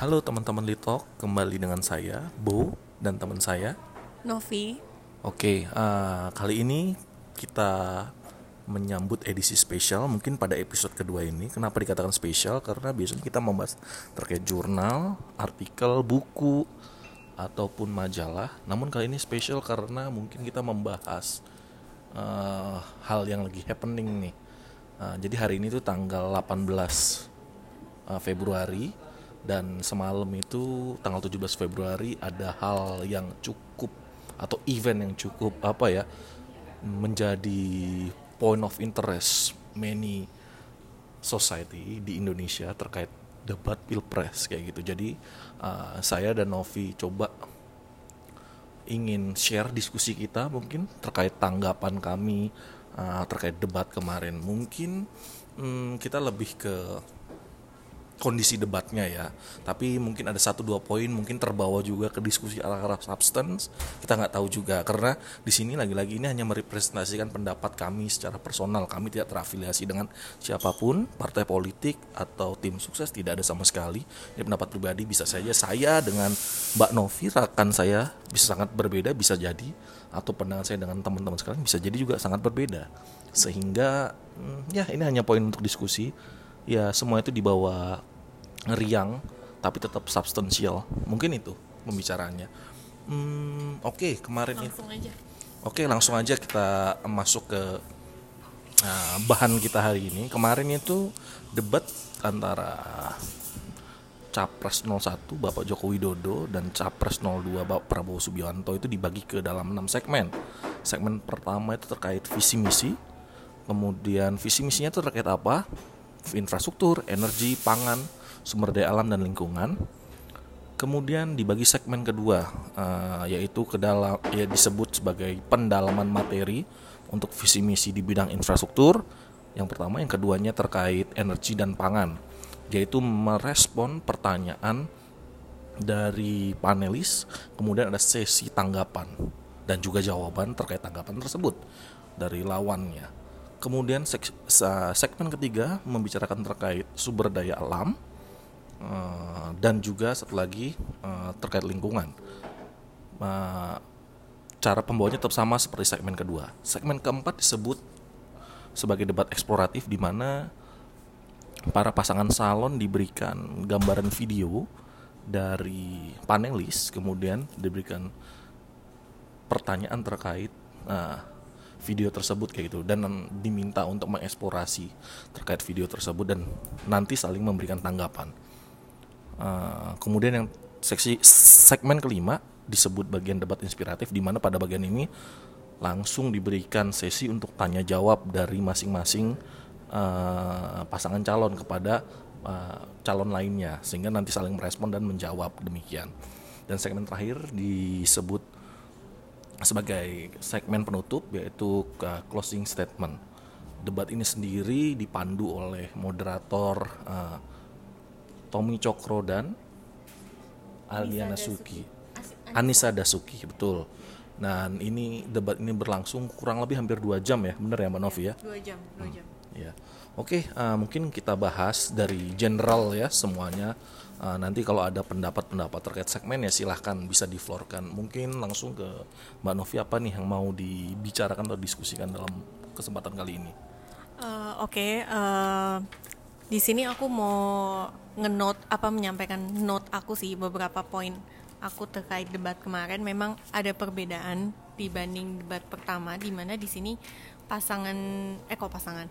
Halo teman-teman Litok, kembali dengan saya Bo dan teman saya. Novi. Oke, eh, kali ini kita menyambut edisi spesial. Mungkin pada episode kedua ini, kenapa dikatakan spesial? Karena biasanya kita membahas terkait jurnal, artikel, buku, ataupun majalah. Namun kali ini spesial karena mungkin kita membahas eh, hal yang lagi happening nih. Eh, jadi hari ini tuh tanggal 18 uh, Februari dan semalam itu tanggal 17 Februari ada hal yang cukup atau event yang cukup apa ya menjadi point of interest many society di Indonesia terkait debat pilpres kayak gitu. Jadi uh, saya dan Novi coba ingin share diskusi kita mungkin terkait tanggapan kami uh, terkait debat kemarin. Mungkin hmm, kita lebih ke kondisi debatnya ya. Tapi mungkin ada satu dua poin mungkin terbawa juga ke diskusi arah-arah substance. Kita nggak tahu juga karena di sini lagi-lagi ini hanya merepresentasikan pendapat kami secara personal. Kami tidak terafiliasi dengan siapa pun, partai politik atau tim sukses tidak ada sama sekali. Ini pendapat pribadi bisa saja saya dengan Mbak Novi rekan saya bisa sangat berbeda bisa jadi atau pandangan saya dengan teman-teman sekalian bisa jadi juga sangat berbeda. Sehingga hmm, ya ini hanya poin untuk diskusi ya semua itu dibawa riang tapi tetap substansial mungkin itu pembicaraannya hmm, oke okay, kemarin Langsung aja. oke okay, langsung aja kita masuk ke nah, bahan kita hari ini kemarin itu debat antara Capres 01 Bapak Joko Widodo dan Capres 02 Bapak Prabowo Subianto itu dibagi ke dalam 6 segmen. Segmen pertama itu terkait visi misi. Kemudian visi misinya itu terkait apa? infrastruktur, energi, pangan, sumber daya alam dan lingkungan. Kemudian dibagi segmen kedua, uh, yaitu ke dalam ya disebut sebagai pendalaman materi untuk visi misi di bidang infrastruktur. Yang pertama, yang keduanya terkait energi dan pangan, yaitu merespon pertanyaan dari panelis, kemudian ada sesi tanggapan dan juga jawaban terkait tanggapan tersebut dari lawannya. Kemudian segmen ketiga membicarakan terkait sumber daya alam uh, dan juga satu lagi uh, terkait lingkungan. Uh, cara pembawanya tetap sama seperti segmen kedua. Segmen keempat disebut sebagai debat eksploratif di mana para pasangan salon diberikan gambaran video dari panelis, kemudian diberikan pertanyaan terkait uh, video tersebut kayak gitu dan diminta untuk mengeksplorasi terkait video tersebut dan nanti saling memberikan tanggapan. Uh, kemudian yang seksi segmen kelima disebut bagian debat inspiratif di mana pada bagian ini langsung diberikan sesi untuk tanya jawab dari masing-masing uh, pasangan calon kepada uh, calon lainnya sehingga nanti saling merespon dan menjawab demikian. Dan segmen terakhir disebut sebagai segmen penutup yaitu uh, closing statement. Debat ini sendiri dipandu oleh moderator uh, Tommy Cokro dan Aliana Suki. Anissa Dasuki, betul. Dan ini debat ini berlangsung kurang lebih hampir dua jam ya, benar ya Mbak Novi ya? Dua jam, dua Hmm. jam. Ya, oke. uh, mungkin kita bahas dari general ya semuanya. Uh, nanti kalau ada pendapat-pendapat terkait segmen ya silahkan bisa diflorkan. Mungkin langsung ke Mbak Novi apa nih yang mau dibicarakan atau diskusikan dalam kesempatan kali ini? Eh, Oke, eh, di sini aku mau ngenot apa menyampaikan note aku sih beberapa poin aku terkait debat kemarin. Memang ada perbedaan dibanding debat pertama, di mana di sini pasangan, eh kok pasangan,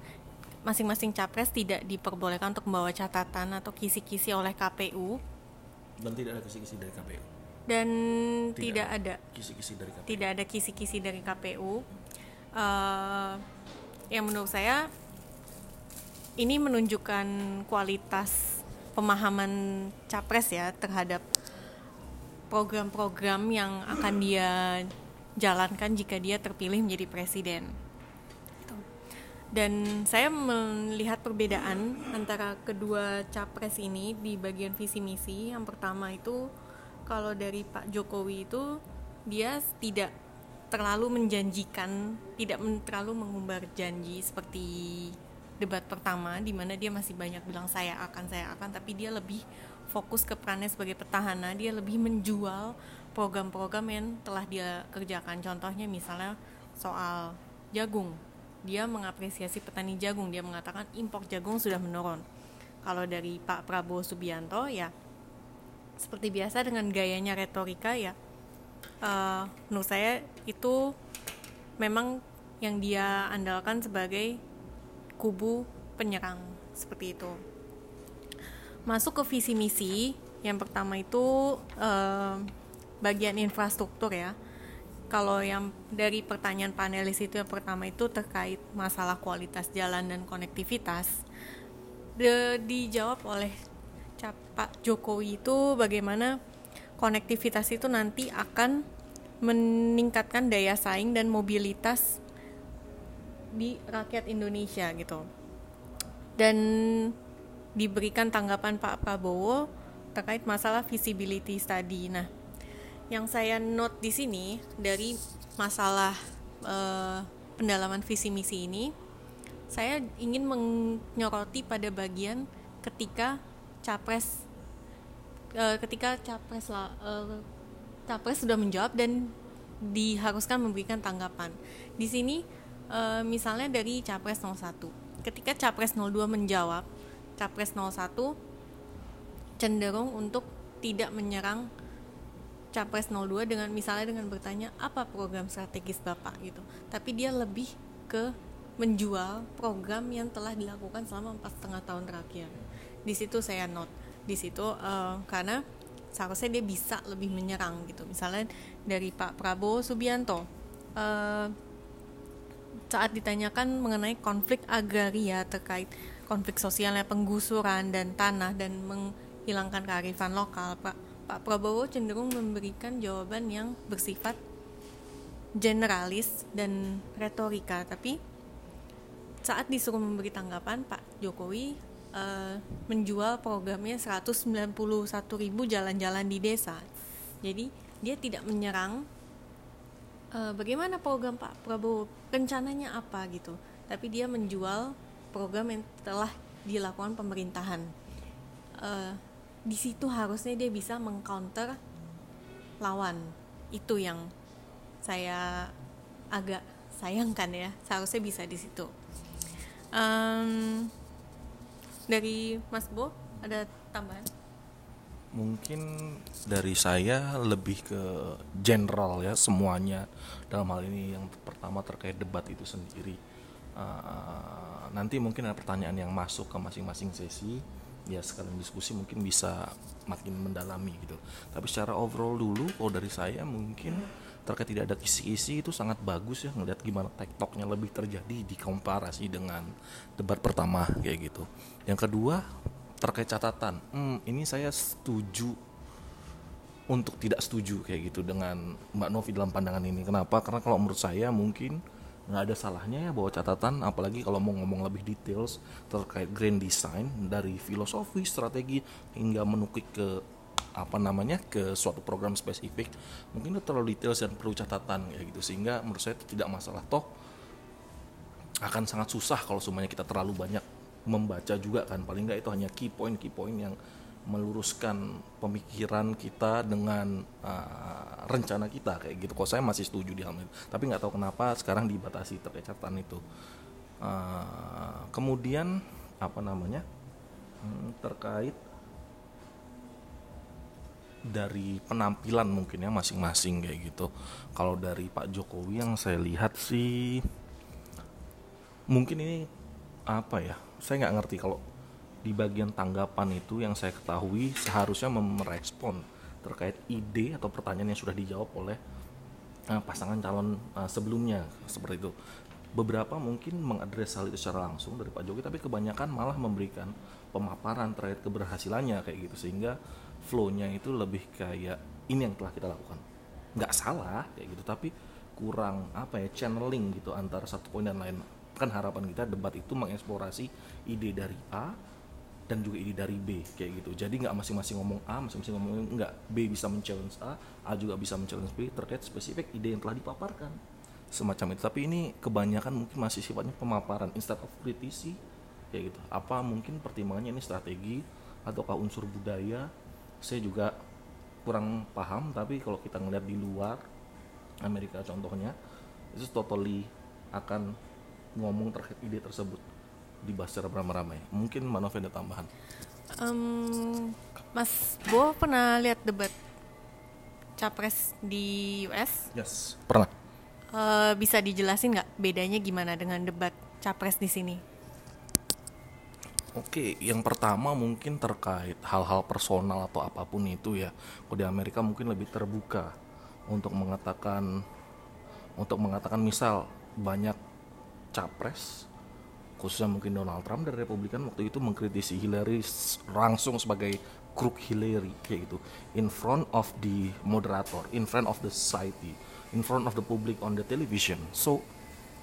masing-masing capres tidak diperbolehkan untuk membawa catatan atau kisi-kisi oleh KPU Dan tidak ada kisi-kisi dari KPU. dan Tidak. tidak ada Kisi-kisi dari KPU. tidak ada kisi-kisi dari KPU. Eh, yang menurut saya ini menunjukkan kualitas pemahaman capres ya terhadap program-program yang akan dia jalankan jika dia terpilih menjadi presiden. Gitu. Dan saya melihat perbedaan antara kedua capres ini di bagian visi misi. Yang pertama itu kalau dari Pak Jokowi itu dia tidak terlalu menjanjikan, tidak terlalu mengumbar janji seperti debat pertama di mana dia masih banyak bilang saya akan saya akan tapi dia lebih fokus ke perannya sebagai petahana. Dia lebih menjual program-program yang telah dia kerjakan. Contohnya misalnya soal jagung. Dia mengapresiasi petani jagung. Dia mengatakan impor jagung sudah menurun. Kalau dari Pak Prabowo Subianto ya seperti biasa dengan gayanya retorika ya uh, menurut saya itu memang yang dia andalkan sebagai kubu penyerang seperti itu. Masuk ke visi misi yang pertama itu uh, bagian infrastruktur ya. Kalau yang dari pertanyaan panelis itu yang pertama itu terkait masalah kualitas jalan dan konektivitas. De, dijawab oleh Pak Jokowi itu bagaimana konektivitas itu nanti akan meningkatkan daya saing dan mobilitas di rakyat Indonesia gitu dan diberikan tanggapan Pak Prabowo terkait masalah visibility study. Nah, yang saya note di sini dari masalah uh, pendalaman visi misi ini, saya ingin menyoroti pada bagian ketika capres, uh, ketika capres uh, capres sudah menjawab dan diharuskan memberikan tanggapan. Di sini uh, misalnya dari capres 01, ketika capres 02 menjawab capres 01 cenderung untuk tidak menyerang capres 02 dengan misalnya dengan bertanya apa program strategis Bapak gitu. Tapi dia lebih ke menjual program yang telah dilakukan selama empat setengah tahun terakhir. Di situ saya note, di situ uh, karena seharusnya dia bisa lebih menyerang gitu. Misalnya dari Pak Prabowo Subianto uh, saat ditanyakan mengenai konflik agraria terkait konflik sosialnya penggusuran dan tanah dan menghilangkan kearifan lokal Pak. Pak Prabowo cenderung memberikan jawaban yang bersifat generalis dan retorika tapi saat disuruh memberi tanggapan Pak Jokowi uh, menjual programnya 191 ribu jalan-jalan di desa. Jadi dia tidak menyerang uh, bagaimana program Pak Prabowo? Rencananya apa gitu? Tapi dia menjual program yang telah dilakukan pemerintahan. Uh, di situ harusnya dia bisa mengcounter lawan. Itu yang saya agak sayangkan ya. Seharusnya bisa di situ. Um, dari Mas Bo ada tambahan mungkin dari saya lebih ke general ya semuanya. Dalam hal ini yang pertama terkait debat itu sendiri. Uh, nanti mungkin ada pertanyaan yang masuk ke masing-masing sesi. Ya sekalian diskusi mungkin bisa makin mendalami gitu. Tapi secara overall dulu kalau dari saya mungkin terkait tidak ada kisi-kisi itu sangat bagus ya ngeliat gimana tektoknya lebih terjadi di komparasi dengan debat pertama kayak gitu. Yang kedua terkait catatan hmm, ini saya setuju untuk tidak setuju kayak gitu dengan Mbak Novi dalam pandangan ini. Kenapa? Karena kalau menurut saya mungkin nggak ada salahnya ya bawa catatan apalagi kalau mau ngomong lebih details terkait grand design dari filosofi strategi hingga menukik ke apa namanya ke suatu program spesifik mungkin itu terlalu details dan perlu catatan ya gitu. Sehingga menurut saya tidak masalah. Toh akan sangat susah kalau semuanya kita terlalu banyak membaca juga kan paling nggak itu hanya key point key point yang meluruskan pemikiran kita dengan uh, rencana kita kayak gitu. Kok saya masih setuju di hal itu, tapi nggak tahu kenapa sekarang dibatasi terkait catatan itu. Uh, kemudian apa namanya hmm, terkait dari penampilan mungkin ya masing-masing kayak gitu. Kalau dari Pak Jokowi yang saya lihat sih mungkin ini apa ya? Saya nggak ngerti kalau di bagian tanggapan itu yang saya ketahui seharusnya merespon terkait ide atau pertanyaan yang sudah dijawab oleh uh, pasangan calon uh, sebelumnya seperti itu. Beberapa mungkin mengadres hal itu secara langsung dari Pak Jokowi, tapi kebanyakan malah memberikan pemaparan terkait keberhasilannya kayak gitu sehingga flow-nya itu lebih kayak ini yang telah kita lakukan. Nggak salah kayak gitu, tapi kurang apa ya channeling gitu antara satu poin dan lain. Kan harapan kita debat itu mengeksplorasi ide dari A dan juga ide dari B kayak gitu. Jadi nggak masing-masing ngomong A masing-masing ngomong nggak. B bisa men-challenge A A juga bisa men-challenge B terkait spesifik ide yang telah dipaparkan. Semacam itu. Tapi ini kebanyakan mungkin masih sifatnya pemaparan instead of kritisi kayak gitu. Apa mungkin pertimbangannya ini strategi ataukah unsur budaya? Saya juga kurang paham tapi kalau kita ngeliat di luar Amerika contohnya itu totally akan ngomong terkait ide tersebut dibahas secara beramai-ramai mungkin Manovi ada tambahan Um, Mas Bo pernah lihat debat capres di US? yes pernah Eh, bisa dijelasin nggak bedanya gimana dengan debat capres di sini? Oke, yang pertama mungkin terkait hal-hal personal atau apa pun itu ya. Kalau di Amerika mungkin lebih terbuka untuk mengatakan untuk mengatakan misal banyak capres khususnya mungkin Donald Trump dari Republikan waktu itu mengkritisi Hillary langsung sebagai crook Hillary kayak gitu. In front of the moderator, in front of the society, in front of the public on the television. So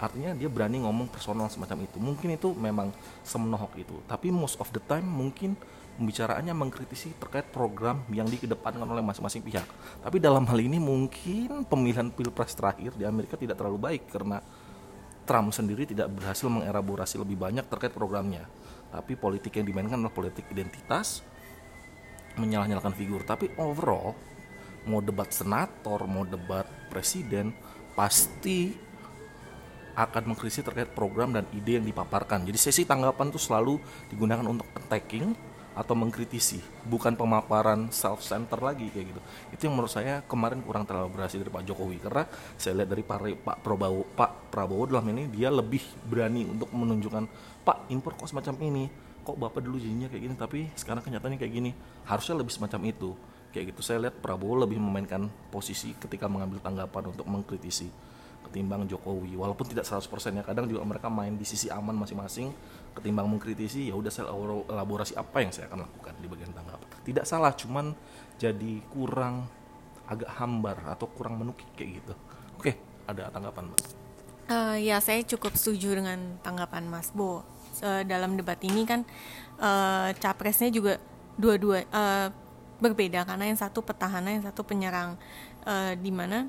artinya dia berani ngomong personal semacam itu. Mungkin itu memang semenohok itu. Tapi most of the time mungkin pembicaraannya mengkritisi terkait program yang dikedepankan oleh masing-masing pihak. Tapi dalam hal ini mungkin pemilihan pilpres terakhir di Amerika tidak terlalu baik karena Trump sendiri tidak berhasil mengelaborasi lebih banyak terkait programnya tapi politik yang dimainkan adalah politik identitas menyalah-nyalakan figur tapi overall mau debat senator mau debat presiden pasti akan mengkritisi terkait program dan ide yang dipaparkan. Jadi sesi tanggapan itu selalu digunakan untuk attacking atau mengkritisi, bukan pemaparan self center lagi kayak gitu. Itu yang menurut saya kemarin kurang terelaborasi dari Pak Jokowi karena saya lihat dari Pak Pak Prabowo Pak Prabowo dalam ini dia lebih berani untuk menunjukkan Pak impor kok semacam ini. Kok Bapak dulu jadinya kayak gini tapi sekarang kenyataannya kayak gini. Harusnya lebih semacam itu. Kayak gitu. Saya lihat Prabowo lebih memainkan posisi ketika mengambil tanggapan untuk mengkritisi ketimbang Jokowi walaupun tidak 100% ya kadang juga mereka main di sisi aman masing-masing ketimbang mengkritisi ya udah saya elaborasi apa yang saya akan lakukan di bagian tanggapan tidak salah cuman jadi kurang agak hambar atau kurang menukik kayak gitu oke ada tanggapan mbak Eh, ya saya cukup setuju dengan tanggapan Mas Bo. Eh, dalam debat ini kan eh, capresnya juga dua-dua eh, berbeda karena yang satu petahana, yang satu penyerang. Eh, di mana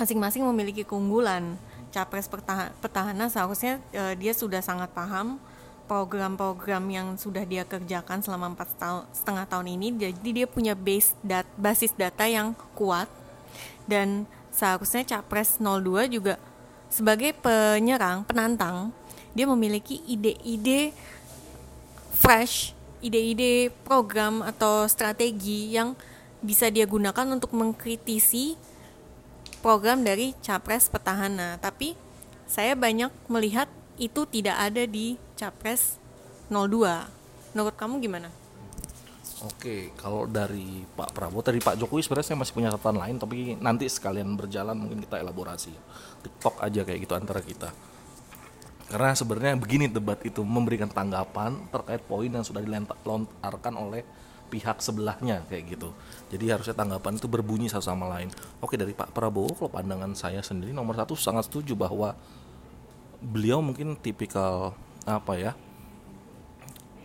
masing-masing memiliki keunggulan. Capres petahana seharusnya eh, dia sudah sangat paham program-program yang sudah dia kerjakan selama empat tahun setengah tahun ini. Jadi dia punya base dat basis data yang kuat dan seharusnya capres 02 juga sebagai penyerang penantang dia memiliki ide-ide fresh ide-ide program atau strategi yang bisa dia gunakan untuk mengkritisi program dari capres petahana tapi saya banyak melihat itu tidak ada di capres 02 menurut kamu gimana? Oke, kalau dari Pak Prabowo, dari Pak Jokowi sebenarnya saya masih punya catatan lain, tapi nanti sekalian berjalan mungkin kita elaborasi. TikTok aja kayak gitu antara kita. Karena sebenarnya begini debat itu memberikan tanggapan terkait poin yang sudah dilontarkan oleh pihak sebelahnya kayak gitu. Jadi harusnya tanggapan itu berbunyi satu sama lain. Oke dari Pak Prabowo, kalau pandangan saya sendiri nomor satu sangat setuju bahwa beliau mungkin tipikal apa ya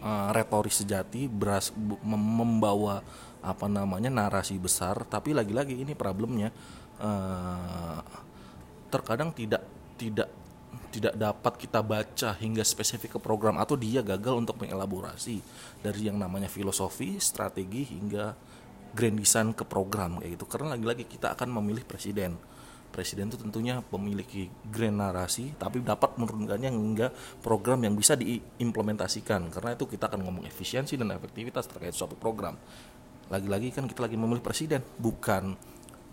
uh, retoris sejati beras membawa apa namanya narasi besar tapi lagi-lagi ini problemnya uh, terkadang tidak tidak tidak dapat kita baca hingga spesifik ke program atau dia gagal untuk mengelaborasi dari yang namanya filosofi, strategi hingga grand design ke program kayak gitu. Karena lagi-lagi kita akan memilih presiden. Presiden itu tentunya memiliki grand narasi tapi dapat menurunkannya hingga program yang bisa diimplementasikan. Karena itu kita akan ngomong efisiensi dan efektivitas terkait suatu program. Lagi-lagi kan kita lagi memilih presiden, bukan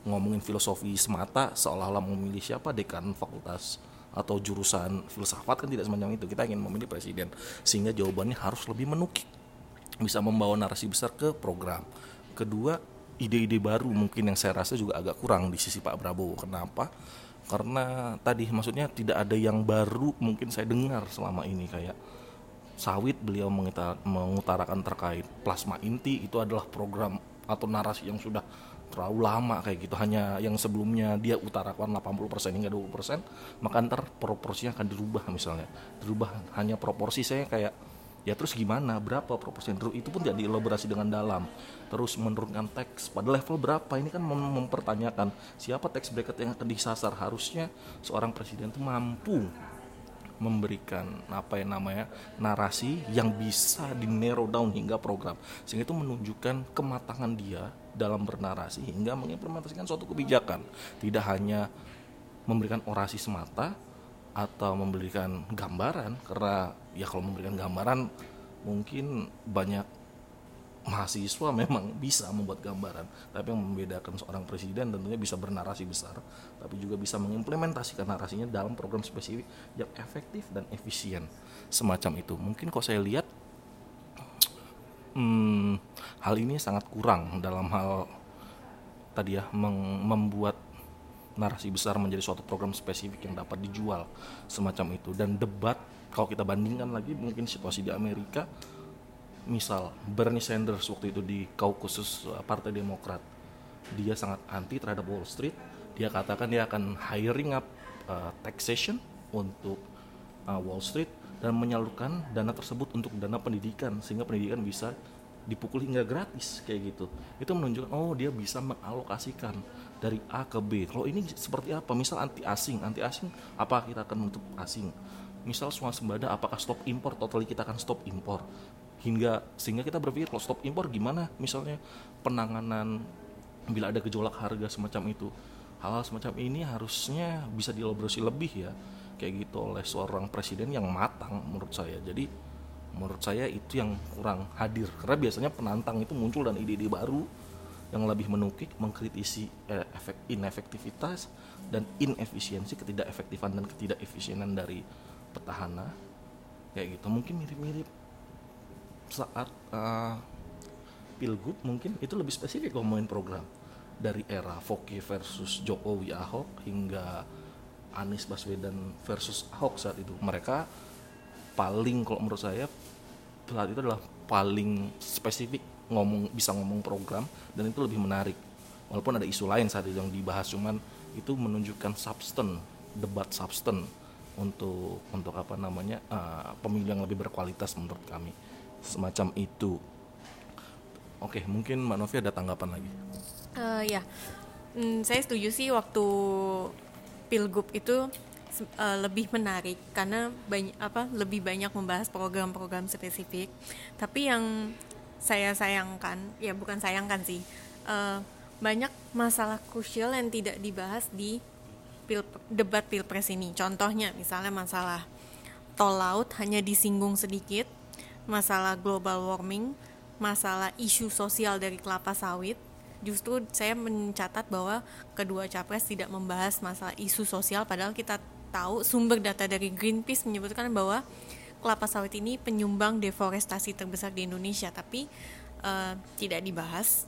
ngomongin filosofi semata seolah-olah memilih siapa dekan fakultas atau jurusan filsafat kan tidak semacam itu. Kita ingin memilih presiden sehingga jawabannya harus lebih menukik. Bisa membawa narasi besar ke program. Kedua ide-ide baru mungkin yang saya rasa juga agak kurang di sisi Pak Prabowo. Kenapa? Karena tadi maksudnya tidak ada yang baru mungkin saya dengar selama ini kayak sawit beliau mengutarakan terkait plasma inti itu adalah program atau narasi yang sudah terlalu lama kayak gitu. Hanya yang sebelumnya dia utarakan 80% hingga 20% maka ntar proporsinya akan dirubah misalnya. Dirubah hanya proporsi saya kayak ya terus gimana? Berapa proporsi? Itu pun tidak dielaborasi dengan dalam. Terus menurunkan teks. Pada level berapa? Ini kan mem- mempertanyakan siapa teks bracket yang akan disasar. Harusnya seorang presiden itu mampu memberikan apa yang namanya narasi yang bisa di narrow down hingga program. Sehingga itu menunjukkan kematangan dia dalam bernarasi hingga mengimplementasikan suatu kebijakan. Tidak hanya memberikan orasi semata atau memberikan gambaran karena ya kalau memberikan gambaran mungkin banyak mahasiswa memang bisa membuat gambaran. Tapi yang membedakan seorang presiden tentunya bisa bernarasi besar tapi juga bisa mengimplementasikan narasinya dalam program spesifik yang efektif dan efisien semacam itu. Mungkin kalau saya lihat hmm, hal ini sangat kurang dalam hal tadi ya membuat narasi besar menjadi suatu program spesifik yang dapat dijual semacam itu. Dan debat kalau kita bandingkan lagi mungkin situasi di Amerika misal Bernie Sanders waktu itu di kaukusus Partai Demokrat dia sangat anti terhadap Wall Street dia katakan dia akan hiring up uh, taxation untuk uh, Wall Street dan menyalurkan dana tersebut untuk dana pendidikan sehingga pendidikan bisa dipukul hingga gratis kayak gitu. Itu menunjukkan oh dia bisa mengalokasikan dari A ke B. Kalau ini seperti apa? Misal anti asing. Anti asing apa kita akan menutup asing? Misal swasembada apakah stop impor? Totally kita akan stop impor. Hingga sehingga kita berpikir kalau stop impor gimana? Misalnya penanganan bila ada gejolak harga semacam itu hal-hal semacam ini harusnya bisa dielaborasi lebih ya. Kayak gitu oleh seorang presiden yang matang menurut saya. Jadi menurut saya itu yang kurang hadir. Karena biasanya penantang itu muncul dan ide-ide baru yang lebih menukik mengkritisi eh, efek inefektivitas dan inefisiensi ketidakefektifan dan ketidakefisienan dari petahana. Kayak gitu. Mungkin mirip-mirip saat uh, pilgub mungkin itu lebih spesifik ngomongin program dari era Foki versus Jokowi Ahok hingga Anies Baswedan versus Ahok saat itu. Mereka paling kalau menurut saya saat itu adalah paling spesifik ngomong bisa ngomong program dan itu lebih menarik. Walaupun ada isu lain saat itu yang dibahas cuman itu menunjukkan substan debat substan untuk untuk apa namanya uh, pemilu yang lebih berkualitas menurut kami. Semacam itu. Oke mungkin mbak Novi ada tanggapan lagi uh, ya. Hmm, saya setuju sih waktu pilgub itu uh, lebih menarik karena banyak apa lebih banyak membahas program-program spesifik. Tapi yang saya sayangkan ya bukan sayangkan sih uh, banyak masalah krusial yang tidak dibahas di pil, debat pilpres ini. Contohnya misalnya masalah tol laut hanya disinggung sedikit masalah global warming, masalah isu sosial dari kelapa sawit, justru saya mencatat bahwa kedua capres tidak membahas masalah isu sosial padahal kita tahu sumber data dari Greenpeace menyebutkan bahwa kelapa sawit ini penyumbang deforestasi terbesar di Indonesia. Tapi uh, tidak dibahas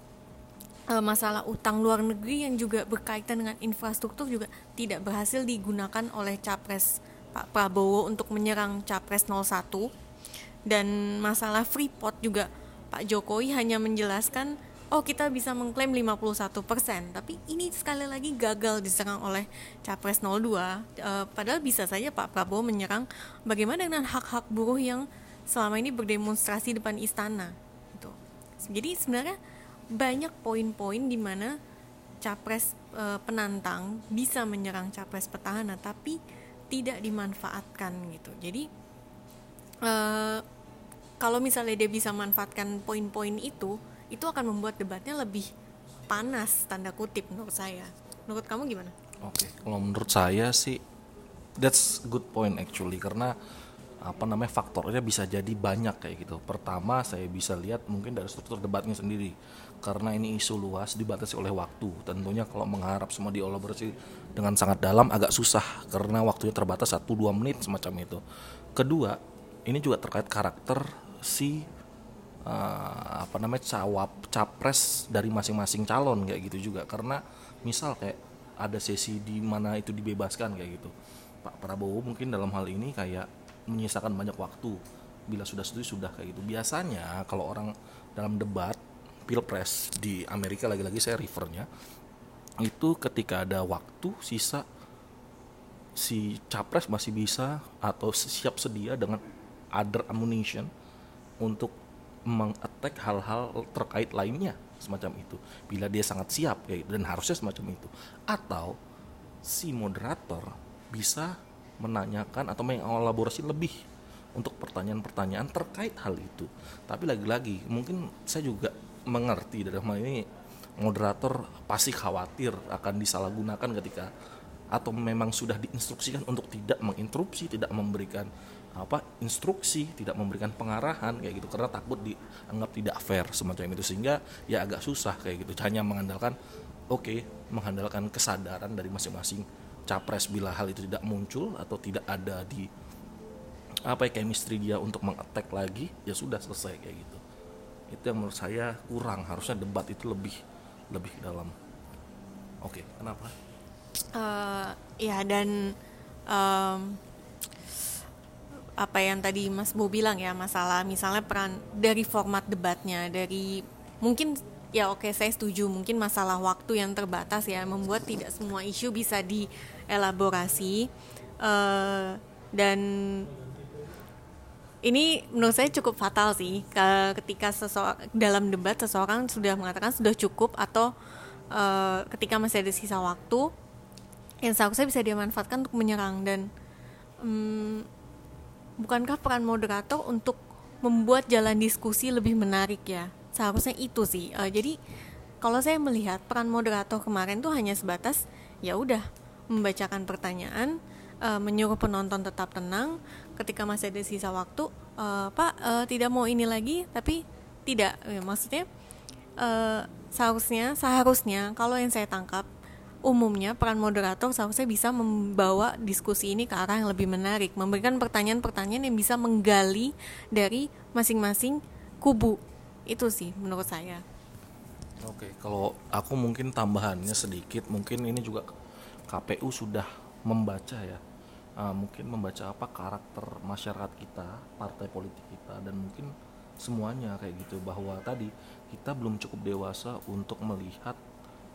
uh, masalah utang luar negeri yang juga berkaitan dengan infrastruktur juga tidak berhasil digunakan oleh capres Pak Prabowo untuk menyerang capres 01 dan masalah Freeport juga Pak Jokowi hanya menjelaskan oh kita bisa mengklaim 51% tapi ini sekali lagi gagal diserang oleh Capres 02 e, eh, padahal bisa saja Pak Prabowo menyerang. Bagaimana dengan hak-hak buruh yang selama ini berdemonstrasi depan istana? Gitu. jadi sebenarnya banyak poin-poin di mana capres e, penantang bisa menyerang capres petahana tapi tidak dimanfaatkan gitu. Jadi uh, kalau misalnya dia bisa manfaatkan poin-poin itu itu akan membuat debatnya lebih panas tanda kutip menurut saya menurut kamu gimana? Oke okay. kalau menurut saya sih that's good point actually karena apa namanya faktornya bisa jadi banyak kayak gitu. Pertama saya bisa lihat mungkin dari struktur debatnya sendiri karena ini isu luas dibatasi oleh waktu. Tentunya kalau mengharap semua diolaborasi dengan sangat dalam agak susah karena waktunya terbatas 1 2 menit semacam itu. Kedua, ini juga terkait karakter si uh, apa namanya cawap capres dari masing-masing calon kayak gitu juga. Karena misal kayak ada sesi di mana itu dibebaskan kayak gitu. Pak Prabowo mungkin dalam hal ini kayak menyisakan banyak waktu. Bila sudah setuju sudah kayak gitu. Biasanya kalau orang dalam debat pilpres di Amerika lagi-lagi saya refernya itu ketika ada waktu sisa si capres masih bisa atau siap sedia dengan other ammunition untuk mengattack hal-hal terkait lainnya semacam itu bila dia sangat siap ya dan harusnya semacam itu atau si moderator bisa menanyakan atau mengelaborasi lebih untuk pertanyaan-pertanyaan terkait hal itu. Tapi lagi-lagi mungkin saya juga mengerti dalam hal ini moderator pasti khawatir akan disalahgunakan ketika atau memang sudah diinstruksikan untuk tidak menginterupsi, tidak memberikan apa instruksi, tidak memberikan pengarahan kayak gitu. Karena takut dianggap tidak fair semacam itu. Sehingga ya agak susah kayak gitu. Hanya mengandalkan oke okay, mengandalkan kesadaran dari masing-masing capres bila hal itu tidak muncul atau tidak ada di apa ya chemistry dia untuk mengattack lagi ya sudah selesai kayak gitu. Itu yang menurut saya kurang. Harusnya debat itu lebih lebih dalam. Oke okay, kenapa? Uh, ya dan um, apa yang tadi Mas Bo bilang ya masalah misalnya peran dari format debatnya dari mungkin ya oke saya setuju mungkin masalah waktu yang terbatas ya membuat tidak semua isu bisa dielaborasi. Uh, dan ini menurut saya cukup fatal sih ketika dalam debat seseorang sudah mengatakan sudah cukup atau uh, ketika masih ada sisa waktu yang seharusnya bisa dimanfaatkan untuk menyerang dan um, bukankah peran moderator untuk membuat jalan diskusi lebih menarik ya? Seharusnya itu sih. Uh, jadi kalau saya melihat peran moderator kemarin tuh hanya sebatas ya udah membacakan pertanyaan uh, menyuruh penonton tetap tenang. Ketika masih ada sisa waktu uh, pak uh, tidak mau ini lagi tapi tidak. Ya, maksudnya uh, seharusnya seharusnya kalau yang saya tangkap umumnya peran moderator seharusnya bisa membawa diskusi ini ke arah yang lebih menarik, memberikan pertanyaan-pertanyaan yang bisa menggali dari masing-masing kubu. Itu sih menurut saya. Oke, kalau aku mungkin tambahannya sedikit, mungkin ini juga KPU sudah membaca ya, uh, mungkin membaca apa karakter masyarakat kita, partai politik kita, dan mungkin semuanya kayak gitu bahwa tadi kita belum cukup dewasa untuk melihat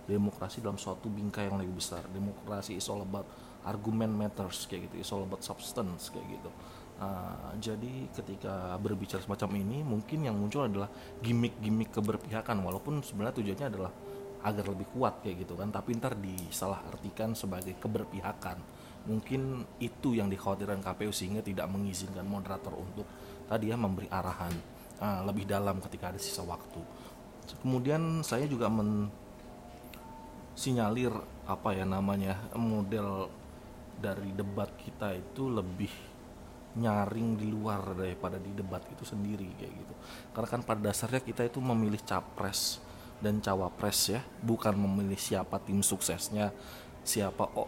demokrasi dalam suatu bingkai yang lebih besar. Demokrasi is all about argument matters kayak gitu. Is all about substance kayak gitu. Uh, jadi ketika berbicara semacam ini mungkin yang muncul adalah gimmick-gimmick keberpihakan walaupun sebenarnya tujuannya adalah agar lebih kuat kayak gitu kan. Tapi ntar disalahartikan sebagai keberpihakan. Mungkin itu yang dikhawatirkan KPU sehingga tidak mengizinkan moderator untuk tadi ya memberi arahan uh, lebih dalam ketika ada sisa waktu. Kemudian saya juga men sinyalir apa ya namanya model dari debat kita itu lebih nyaring di luar daripada di debat itu sendiri kayak gitu. Karena kan pada dasarnya kita itu memilih capres dan cawapres ya bukan memilih siapa tim suksesnya siapa oh,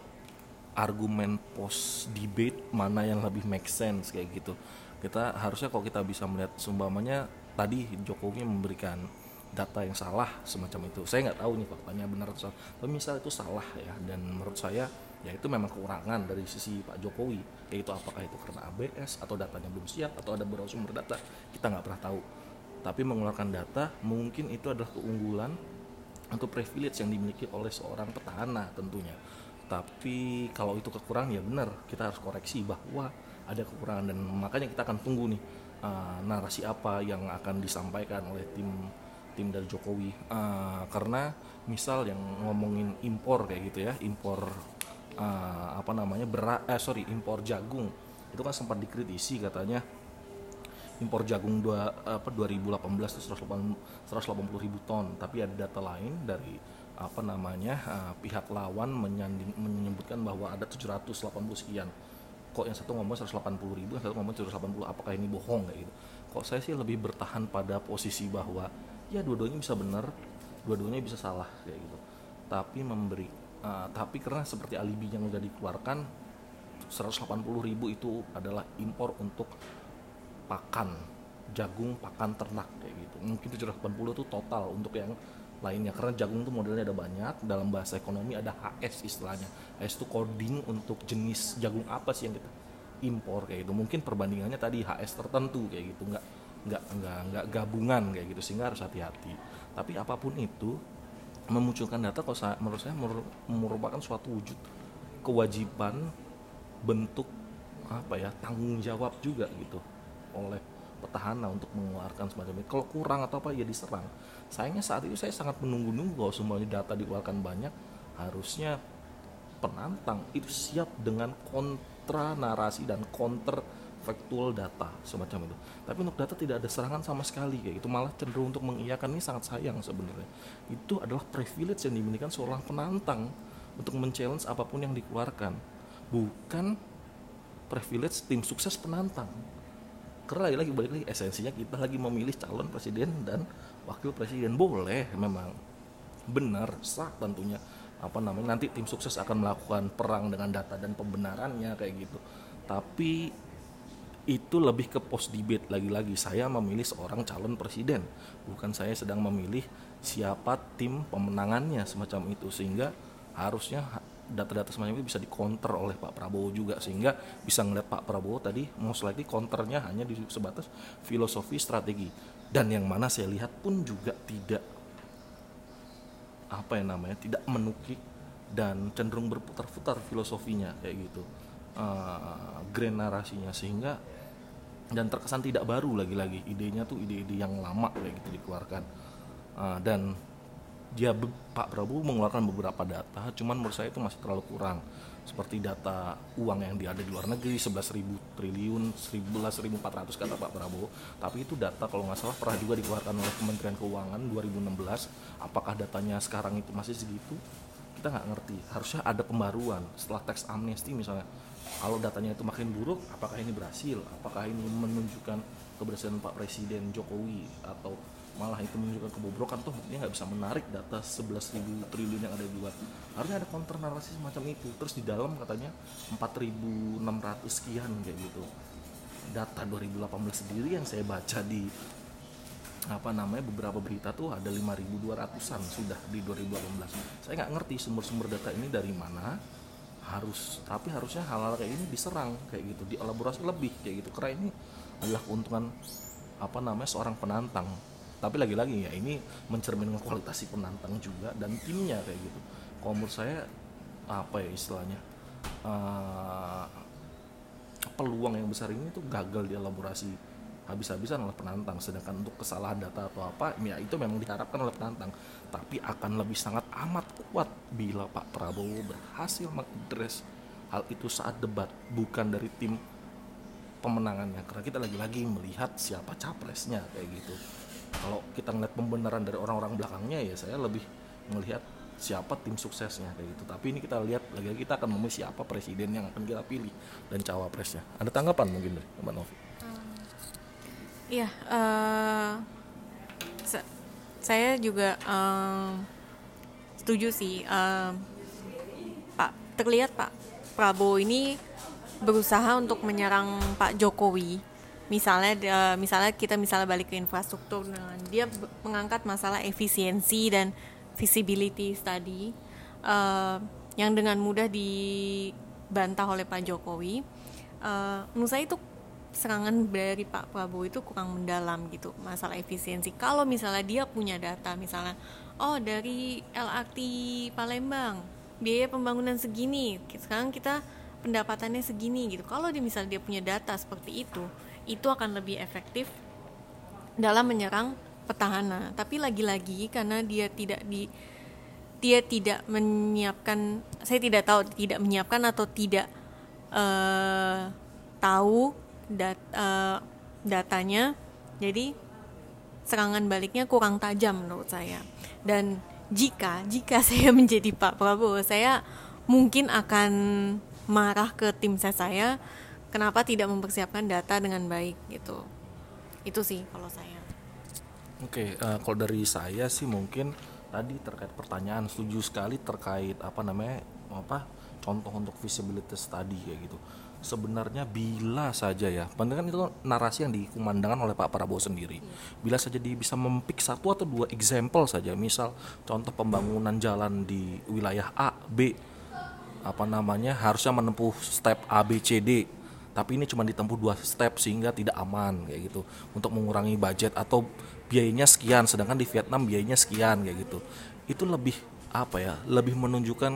argumen post debate mana yang lebih make sense kayak gitu. Kita harusnya kalau kita bisa melihat sumbamanya tadi Jokowi memberikan data yang salah semacam itu. Saya nggak tahu nih faktanya benar atau salah. Tapi misal itu salah ya dan menurut saya ya itu memang kekurangan dari sisi Pak Jokowi yaitu apakah itu karena ABS atau datanya belum siap atau ada beberapa sumber data kita nggak pernah tahu. Tapi mengeluarkan data mungkin itu adalah keunggulan atau privilege yang dimiliki oleh seorang petahana tentunya. Tapi kalau itu kekurangan ya benar kita harus koreksi bahwa ada kekurangan dan makanya kita akan tunggu nih uh, narasi apa yang akan disampaikan oleh tim tim dari Jokowi. Uh, karena misal yang ngomongin impor kayak gitu ya impor uh, apa namanya berat eh sorry impor jagung. Itu kan sempat dikritisi katanya. Impor jagung dua, apa 2018 itu 180, 180 ribu ton. Tapi ada data lain dari apa namanya uh, pihak lawan menyanding, menyebutkan bahwa ada 780 sekian. Kok yang satu ngomong 180 ribu yang satu ngomong 780 apakah ini bohong kayak gitu? Kok saya sih lebih bertahan pada posisi bahwa ya dua-duanya bisa benar dua-duanya bisa salah kayak gitu. Tapi memberi uh, tapi karena seperti alibi yang udah dikeluarkan 180 ribu itu adalah impor untuk pakan jagung pakan ternak kayak gitu. Mungkin 780 itu total untuk yang lainnya. Karena jagung itu modelnya ada banyak dalam bahasa ekonomi ada HS istilahnya. HS itu coding untuk jenis jagung apa sih yang kita impor kayak gitu. Mungkin perbandingannya tadi HS tertentu kayak gitu. Nggak nggak nggak nggak gabungan kayak gitu sehingga harus hati-hati. Tapi apa pun itu memunculkan data kalau saya, menurut saya merupakan suatu wujud kewajiban bentuk apa ya tanggung jawab juga gitu oleh petahana untuk mengeluarkan semacam itu kalau kurang atau apa ya diserang. Sayangnya saat itu saya sangat menunggu-nunggu kalau semuanya data dikeluarkan banyak harusnya penantang itu siap dengan kontra narasi dan counter factual data semacam itu. Tapi untuk data tidak ada serangan sama sekali kayak gitu malah cenderung untuk mengiyakan ini sangat sayang sebenarnya. Itu adalah privilege yang dimiliki seorang penantang untuk men-challenge apa pun yang dikeluarkan. Bukan privilege tim sukses penantang. Karena lagi-lagi balik lagi esensinya kita lagi memilih calon presiden dan wakil presiden boleh memang benar sah tentunya apa namanya nanti tim sukses akan melakukan perang dengan data dan pembenarannya kayak gitu tapi itu lebih ke post debate lagi-lagi. Saya memilih seorang calon presiden bukan saya sedang memilih siapa tim pemenangannya semacam itu. Sehingga harusnya data-data semacam itu bisa dikonter oleh Pak Prabowo juga. Sehingga bisa ngeliat Pak Prabowo tadi most likely counternya hanya di sebatas filosofi strategi. Dan yang mana saya lihat pun juga tidak apa yang namanya tidak menukik dan cenderung berputar-putar filosofinya kayak gitu. Uh, grand narasinya. Sehingga dan terkesan tidak baru lagi-lagi. Idenya tuh ide-ide yang lama kayak gitu dikeluarkan. Uh, dan dia Pak Prabowo mengeluarkan beberapa data cuman menurut saya itu masih terlalu kurang. Seperti data uang yang ada di luar negeri 11.000 triliun 11.400 kata Pak Prabowo. Tapi itu data kalau nggak salah pernah juga dikeluarkan oleh Kementerian Keuangan 2016 apakah datanya sekarang itu masih segitu? Kita nggak ngerti. Harusnya ada pembaruan setelah teks amnesti misalnya kalau datanya itu makin buruk apakah ini berhasil? Apakah ini menunjukkan keberhasilan Pak Presiden Jokowi? Atau malah itu menunjukkan kebobrokan? Tuh buktinya nggak bisa menarik data 11.000 triliun yang ada di luar. Harusnya ada counter narasi semacam itu. Terus di dalam katanya 4.600 sekian kayak gitu. Data 2018 sendiri yang saya baca di apa namanya beberapa berita tuh ada 5.200an sudah di 2018 saya nggak ngerti sumber-sumber data ini dari mana harus tapi harusnya hal-hal kayak ini diserang kayak gitu dielaborasi lebih kayak gitu. Karena ini adalah keuntungan apa namanya seorang penantang. Tapi lagi-lagi ya ini mencerminkan kualitas si penantang juga dan timnya kayak gitu. Kalau saya apa ya istilahnya uh, peluang yang besar ini tuh gagal dielaborasi habis-habisan oleh penantang. Sedangkan untuk kesalahan data atau apa ya itu memang diharapkan oleh penantang tapi akan lebih sangat amat kuat bila Pak Prabowo berhasil mengadres hal itu saat debat bukan dari tim pemenangannya. Karena kita lagi-lagi melihat siapa capresnya kayak gitu. Kalau kita ngeliat pembenaran dari orang-orang belakangnya ya saya lebih melihat siapa tim suksesnya kayak gitu. Tapi ini kita lihat lagi kita akan memilih siapa presiden yang akan kita pilih dan cawapresnya. Ada tanggapan mungkin dari Mbak Novi? Iya, uh, saya juga uh, setuju sih, uh, Pak. Terlihat Pak Prabowo ini berusaha untuk menyerang Pak Jokowi misalnya uh, misalnya kita misalnya balik ke infrastruktur dengan dia mengangkat masalah efisiensi dan visibility tadi uh, yang dengan mudah dibantah oleh Pak Jokowi uh, menurut saya itu serangan dari Pak Prabowo itu kurang mendalam gitu masalah efisiensi kalau misalnya dia punya data misalnya oh dari LRT Palembang biaya pembangunan segini sekarang kita pendapatannya segini gitu kalau dia misalnya dia punya data seperti itu itu akan lebih efektif dalam menyerang petahana. Tapi lagi-lagi karena dia tidak di dia tidak menyiapkan, saya tidak tahu tidak menyiapkan atau tidak uh, tahu dat, uh, datanya, jadi serangan baliknya kurang tajam menurut saya. Dan jika jika saya menjadi Pak Prabowo, saya mungkin akan marah ke tim saya, saya kenapa tidak mempersiapkan data dengan baik gitu. Itu sih kalau saya. Oke okay, uh, eh, kalau dari saya sih mungkin tadi terkait pertanyaan setuju sekali terkait apa namanya apa contoh untuk visibility study kayak gitu sebenarnya bila saja ya penting kan itu narasi yang dikumandangkan oleh Pak Prabowo sendiri. Bila saja dia bisa mempik satu atau dua example saja misal contoh pembangunan jalan di wilayah A B apa namanya harusnya menempuh step A B C D tapi ini cuma ditempuh dua step sehingga tidak aman kayak gitu. Untuk mengurangi budget atau biayanya sekian sedangkan di Vietnam biayanya sekian kayak gitu. Itu lebih apa ya lebih menunjukkan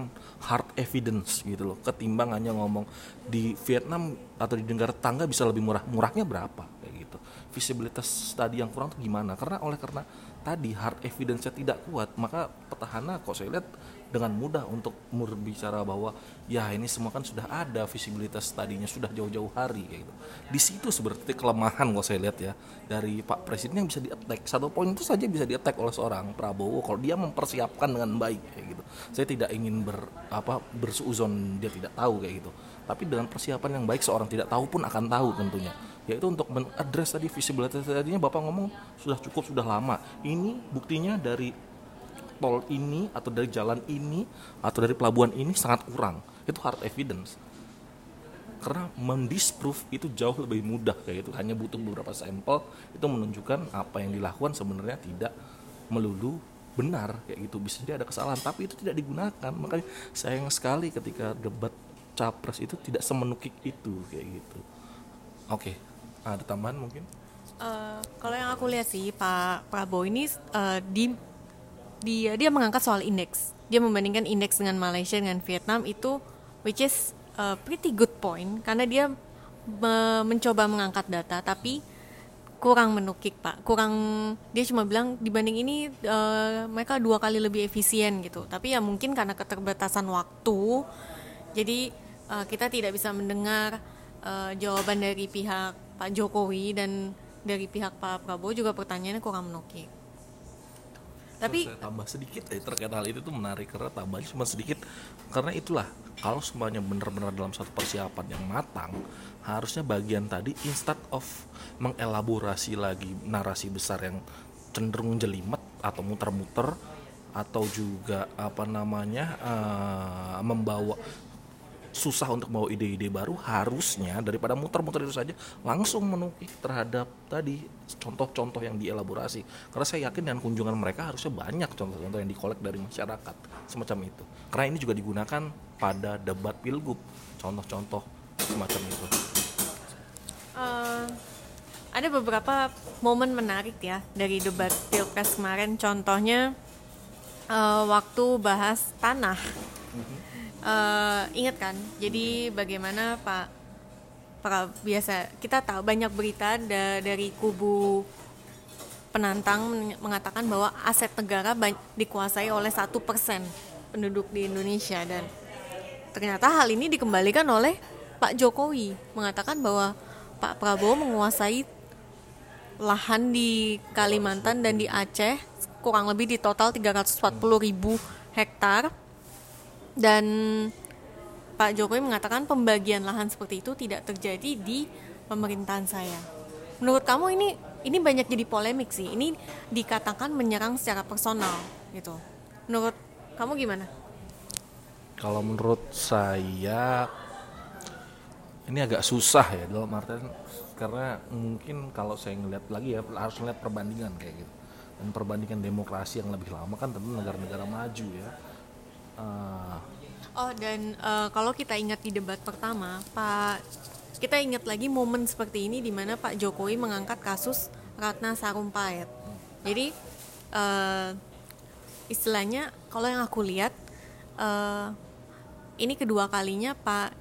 hard evidence gitu loh ketimbang hanya ngomong di Vietnam atau di negara tetangga bisa lebih murah. Murahnya berapa? Kayak gitu. Visibilitas tadi yang kurang tuh gimana? Karena oleh karena tadi hard evidence-nya tidak kuat maka petahana kok saya lihat dengan mudah untuk berbicara bahwa ya ini semua kan sudah ada visibilitas tadinya sudah jauh-jauh hari kayak gitu. Di situ seperti kelemahan kalau saya lihat ya dari Pak Presiden yang bisa di attack satu poin itu saja bisa di oleh seorang Prabowo kalau dia mempersiapkan dengan baik kayak gitu. Saya tidak ingin ber apa bersuuzon dia tidak tahu kayak gitu. Tapi dengan persiapan yang baik seorang tidak tahu pun akan tahu tentunya yaitu untuk mengadres tadi visibilitas tadinya Bapak ngomong sudah cukup sudah lama. Ini buktinya dari tol ini atau dari jalan ini atau dari pelabuhan ini sangat kurang. Itu hard evidence. Karena mendisprove itu jauh lebih mudah kayak gitu. Hanya butuh beberapa sampel. Itu menunjukkan apa yang dilakukan sebenarnya tidak melulu benar kayak gitu. Bisa jadi ada kesalahan tapi itu tidak digunakan. Makanya sayang sekali ketika debat capres itu tidak semenukik itu kayak gitu. Oke ada tambahan mungkin? Uh, kalau yang aku lihat sih Pak Prabowo ini uh, di dia dia mengangkat soal indeks. Dia membandingkan indeks dengan Malaysia dengan Vietnam itu which is a pretty good point. Karena dia me mencoba mengangkat data tapi kurang menukik pak. Kurang dia cuma bilang dibanding ini uh, mereka dua kali lebih efisien gitu. Tapi ya mungkin karena keterbatasan waktu jadi uh, kita tidak bisa mendengar uh, jawaban dari pihak Pak Jokowi dan dari pihak Pak Prabowo juga pertanyaannya kurang menukik tapi saya tambah sedikit ya terkait hal itu tuh menarik karena tambahnya cuma sedikit. Karena itulah kalau semuanya benar-benar dalam satu persiapan yang matang harusnya bagian tadi instead of mengelaborasi lagi narasi besar yang cenderung jelimet atau muter-muter atau juga apa namanya uh, membawa susah untuk bawa ide-ide baru harusnya daripada muter-muter itu saja langsung menukik terhadap tadi contoh-contoh yang dielaborasi. Karena saya yakin dengan kunjungan mereka harusnya banyak contoh-contoh yang dikolek dari masyarakat semacam itu. Karena ini juga digunakan pada debat pilgub contoh-contoh semacam itu. Uh, ada beberapa momen menarik ya dari debat pilpres kemarin. Contohnya uh, waktu bahas tanah uh, ingat kan? Jadi bagaimana pak para biasa kita tahu banyak berita da dari kubu penantang mengatakan bahwa aset negara dikuasai oleh satu persen penduduk di Indonesia dan ternyata hal ini dikembalikan oleh Pak Jokowi mengatakan bahwa Pak Prabowo menguasai lahan di Kalimantan dan di Aceh kurang lebih di total 340 ribu hektar dan Pak Jokowi mengatakan pembagian lahan seperti itu tidak terjadi di pemerintahan saya. Menurut kamu ini ini banyak jadi polemik sih. Ini dikatakan menyerang secara personal gitu. Menurut kamu gimana? Kalau menurut saya ini agak susah ya dalam artian karena mungkin kalau saya ngeliat lagi ya harus ngeliat perbandingan kayak gitu dan perbandingan demokrasi yang lebih lama kan tentu negara-negara maju ya Uh, oh dan uh, kalau kita ingat di debat pertama, Pak kita ingat lagi momen seperti ini di mana Pak Jokowi mengangkat kasus Ratna Sarumpait. Jadi uh, istilahnya kalau yang aku lihat uh, ini kedua kalinya Pak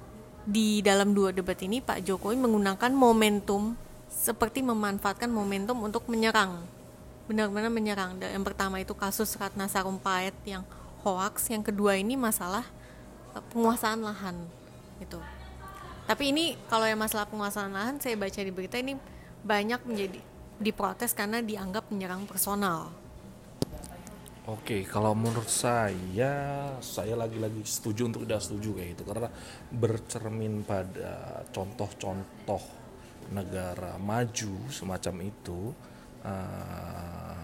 di dalam dua debat ini Pak Jokowi menggunakan momentum seperti memanfaatkan momentum untuk menyerang benar-benar menyerang. Yang pertama itu kasus Ratna Sarumpait yang hoax yang kedua ini masalah uh, penguasaan lahan gitu. Tapi ini kalau yang masalah penguasaan lahan saya baca di berita ini banyak menjadi diprotes karena dianggap menyerang personal. Oke, kalau menurut saya, saya lagi-lagi setuju untuk tidak setuju kayak gitu. Karena bercermin pada contoh-contoh negara maju semacam itu, uh,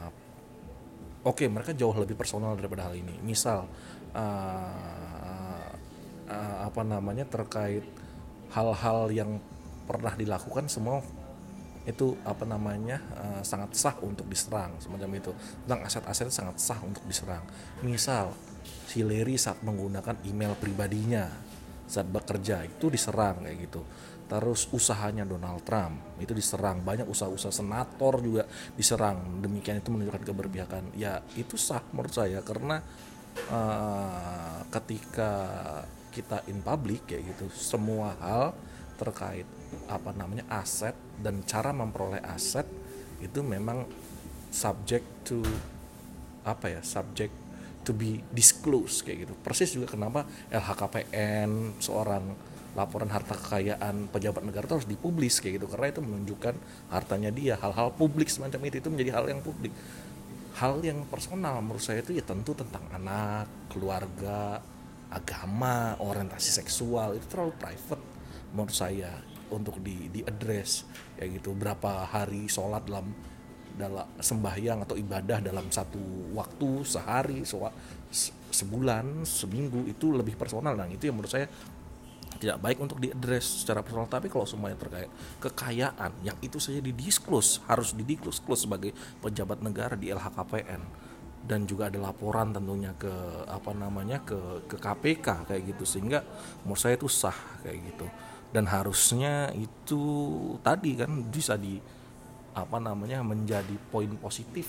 oke okay, mereka jauh lebih personal daripada hal ini. Misal uh, uh, apa namanya terkait hal-hal yang pernah dilakukan semua itu apa namanya uh, sangat sah untuk diserang semacam itu. Tentang aset-aset sangat sah untuk diserang. Misal si Larry saat menggunakan email pribadinya saat bekerja itu diserang kayak gitu terus usahanya Donald Trump. Itu diserang. Banyak usaha-usaha senator juga diserang. Demikian itu menunjukkan keberpihakan. Ya itu sah menurut saya karena uh, ketika kita in public kayak gitu semua hal terkait apa namanya aset dan cara memperoleh aset itu memang subject to apa ya subject to be disclosed kayak gitu. Persis juga kenapa LHKPN seorang laporan harta kekayaan pejabat negara itu harus dipublis kayak gitu. Karena itu menunjukkan hartanya dia. Hal-hal publik semacam itu itu menjadi hal yang publik. Hal yang personal menurut saya itu ya tentu tentang anak keluarga agama orientasi seksual itu terlalu private menurut saya untuk di di address kayak gitu. Berapa hari sholat dalam dalam sembahyang atau ibadah dalam satu waktu sehari sebulan seminggu itu lebih personal. Dan itu yang menurut saya tidak baik untuk diadres secara personal. Tapi kalau semuanya terkait kekayaan yang itu saja didisklus harus didisklus sebagai pejabat negara di LHKPN dan juga ada laporan tentunya ke apa namanya ke ke KPK kayak gitu. Sehingga menurut saya itu sah kayak gitu. Dan harusnya itu tadi kan bisa di apa namanya menjadi poin positif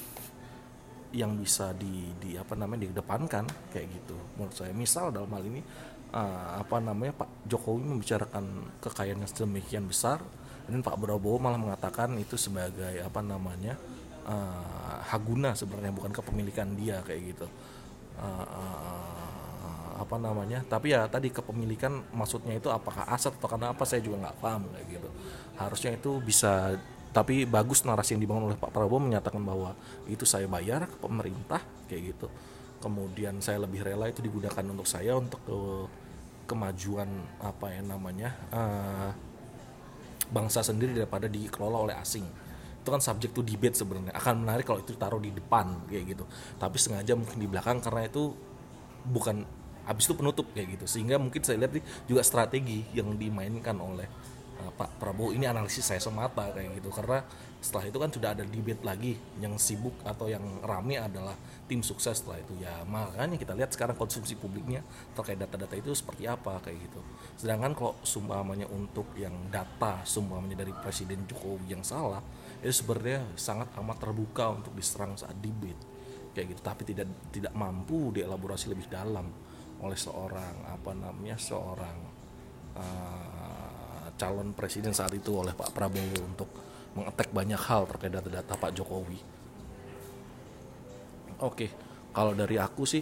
yang bisa di, di apa namanya dikedepankan kayak gitu. Menurut saya misal dalam hal ini uh, apa namanya Pak Jokowi membicarakan kekayaan yang sedemikian besar dan Pak Prabowo malah mengatakan itu sebagai apa namanya uh, haguna sebenarnya bukan kepemilikan dia kayak gitu. Uh, uh, apa namanya tapi ya tadi kepemilikan maksudnya itu apakah aset atau karena apa saya juga nggak paham kayak gitu. Harusnya itu bisa tapi bagus narasi yang dibangun oleh Pak Prabowo menyatakan bahwa itu saya bayar ke pemerintah kayak gitu. Kemudian saya lebih rela itu digunakan untuk saya untuk ke kemajuan apa ya namanya uh, bangsa sendiri daripada dikelola oleh asing. Itu kan subjek to debate sebenarnya. Akan menarik kalau itu taruh di depan kayak gitu. Tapi sengaja mungkin di belakang karena itu bukan habis itu penutup kayak gitu. Sehingga mungkin saya lihat juga strategi yang dimainkan oleh uh, Pak Prabowo. Ini analisis saya semata kayak gitu. Karena setelah itu kan sudah ada debate lagi. Yang sibuk atau yang rame adalah tim sukses setelah itu. Ya makanya kita lihat sekarang konsumsi publiknya terkait data-data itu seperti apa kayak gitu. Sedangkan kalau sumpamanya untuk yang data sumpamanya dari Presiden Jokowi yang salah itu sebenarnya sangat amat terbuka untuk diserang saat debate. Kayak gitu. Tapi tidak tidak mampu dielaborasi lebih dalam oleh seorang apa namanya seorang uh, calon presiden saat itu oleh Pak Prabowo untuk mengetek banyak hal terkait data-data Pak Jokowi. Oke, kalau dari aku sih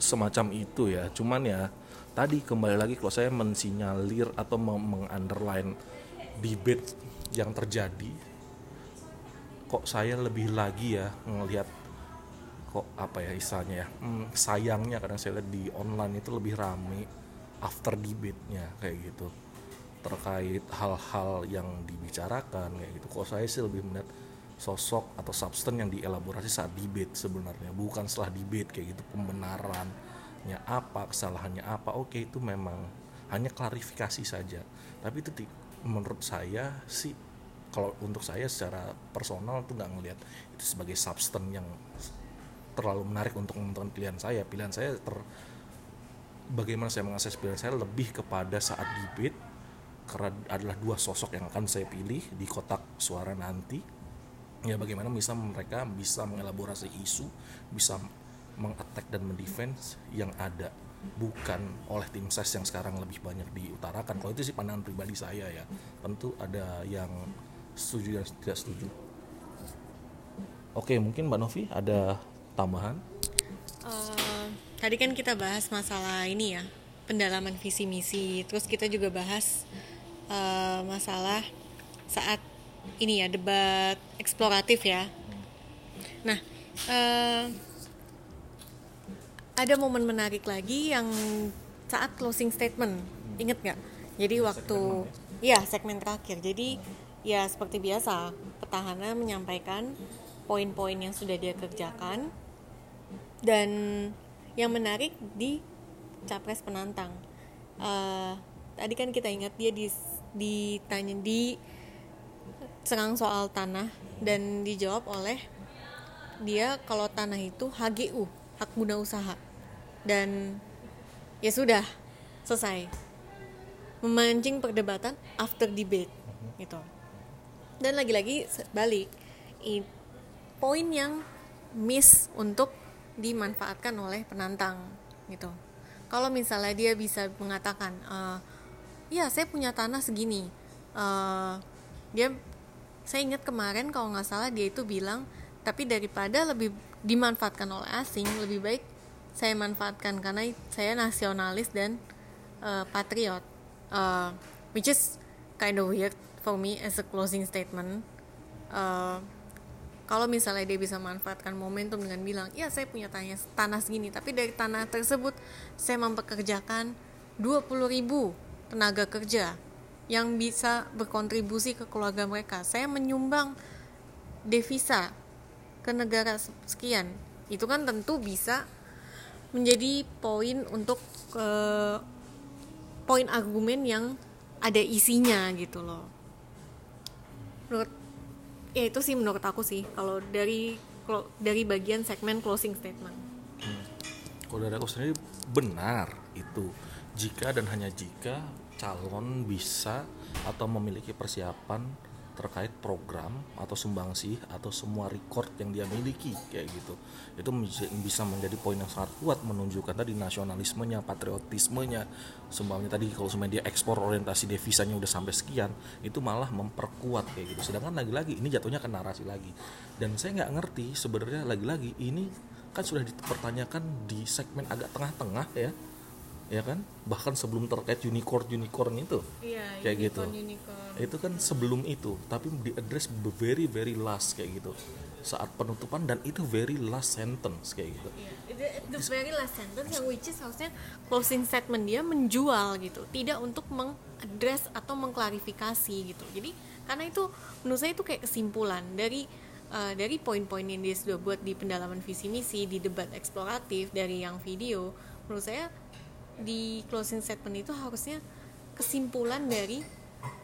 semacam itu ya. Cuman ya tadi kembali lagi kalau saya mensinyalir atau mengunderline debate yang terjadi, kok saya lebih lagi ya ngelihat kok apa ya istilahnya ya hmm, sayangnya kadang saya lihat di online itu lebih rame after debate-nya kayak gitu terkait hal-hal yang dibicarakan kayak gitu. Kok saya sih lebih melihat sosok atau substance yang dielaborasi saat debate sebenarnya bukan setelah debate kayak gitu. Pembenarannya apa kesalahannya apa oke itu memang hanya klarifikasi saja. Tapi itu menurut saya sih kalau untuk saya secara personal tuh nggak ngelihat itu sebagai substance yang terlalu menarik untuk menentukan pilihan saya. Pilihan saya ter bagaimana saya mengakses pilihan saya lebih kepada saat debate karena adalah dua sosok yang akan saya pilih di kotak suara nanti ya bagaimana bisa mereka bisa mengelaborasi isu bisa mengattack dan mendefense yang ada bukan oleh tim ses yang sekarang lebih banyak diutarakan. Kalau itu sih pandangan pribadi saya ya. Tentu ada yang setuju dan tidak setuju. Oke mungkin mbak Novi ada tambahan? Uh, tadi kan kita bahas masalah ini ya pendalaman visi misi. Terus kita juga bahas masalah saat ini ya debat eksploratif ya. Nah, uh, ada momen menarik lagi yang saat closing statement, inget nggak? Jadi waktu, ya segmen terakhir. Jadi ya seperti biasa, petahana menyampaikan poin-poin yang sudah dia kerjakan dan yang menarik di capres penantang. Uh, tadi kan kita ingat dia di ditanya di serang soal tanah dan dijawab oleh dia kalau tanah itu HGU hak guna usaha. Dan ya sudah selesai. Memancing perdebatan after debate gitu. Dan lagi-lagi balik poin yang miss untuk dimanfaatkan oleh penantang gitu. Kalau misalnya dia bisa mengatakan uh, ya saya punya tanah segini. Uh, dia saya ingat kemarin kalau nggak salah dia itu bilang tapi daripada lebih dimanfaatkan oleh asing lebih baik saya manfaatkan karena saya nasionalis dan uh, patriot. Uh, which is kind of weird for me as a closing statement. Uh, kalau misalnya dia bisa manfaatkan momentum dengan bilang ya saya punya tanah, tanah segini tapi dari tanah tersebut saya mempekerjakan 20 ribu tenaga kerja yang bisa berkontribusi ke keluarga mereka. Saya menyumbang devisa ke negara sekian. Itu kan tentu bisa menjadi poin untuk uh, poin argumen yang ada isinya gitu loh. Menurut ya itu sih menurut aku sih kalau dari dari bagian segmen closing statement. Hmm. kalau dari aku sendiri benar itu. Jika dan hanya jika calon bisa atau memiliki persiapan terkait program atau sumbangsih atau semua record yang dia miliki kayak gitu. Itu bisa menjadi poin yang sangat kuat menunjukkan tadi nasionalismenya patriotismenya. Sumbangannya tadi kalau semuanya dia ekspor orientasi devisanya udah sampai sekian itu malah memperkuat kayak gitu. Sedangkan lagi-lagi ini jatuhnya ke narasi lagi. Dan saya nggak ngerti sebenarnya lagi-lagi ini kan sudah dipertanyakan di segmen agak tengah-tengah ya ya kan? Bahkan sebelum terkait unicorn unicorn itu. Iya, kayak unicorn, gitu. unicorn. itu kan sebelum itu tapi di address very very last kayak gitu. Saat penutupan dan itu very last sentence kayak gitu. Yeah. the, the very last sentence yang which is harusnya closing statement dia menjual gitu. Tidak untuk mengadres atau mengklarifikasi gitu. Jadi karena itu menurut saya itu kayak kesimpulan dari uh, dari poin-poin yang dia sudah buat di pendalaman visi misi di debat eksploratif dari yang video menurut saya di closing statement itu harusnya kesimpulan dari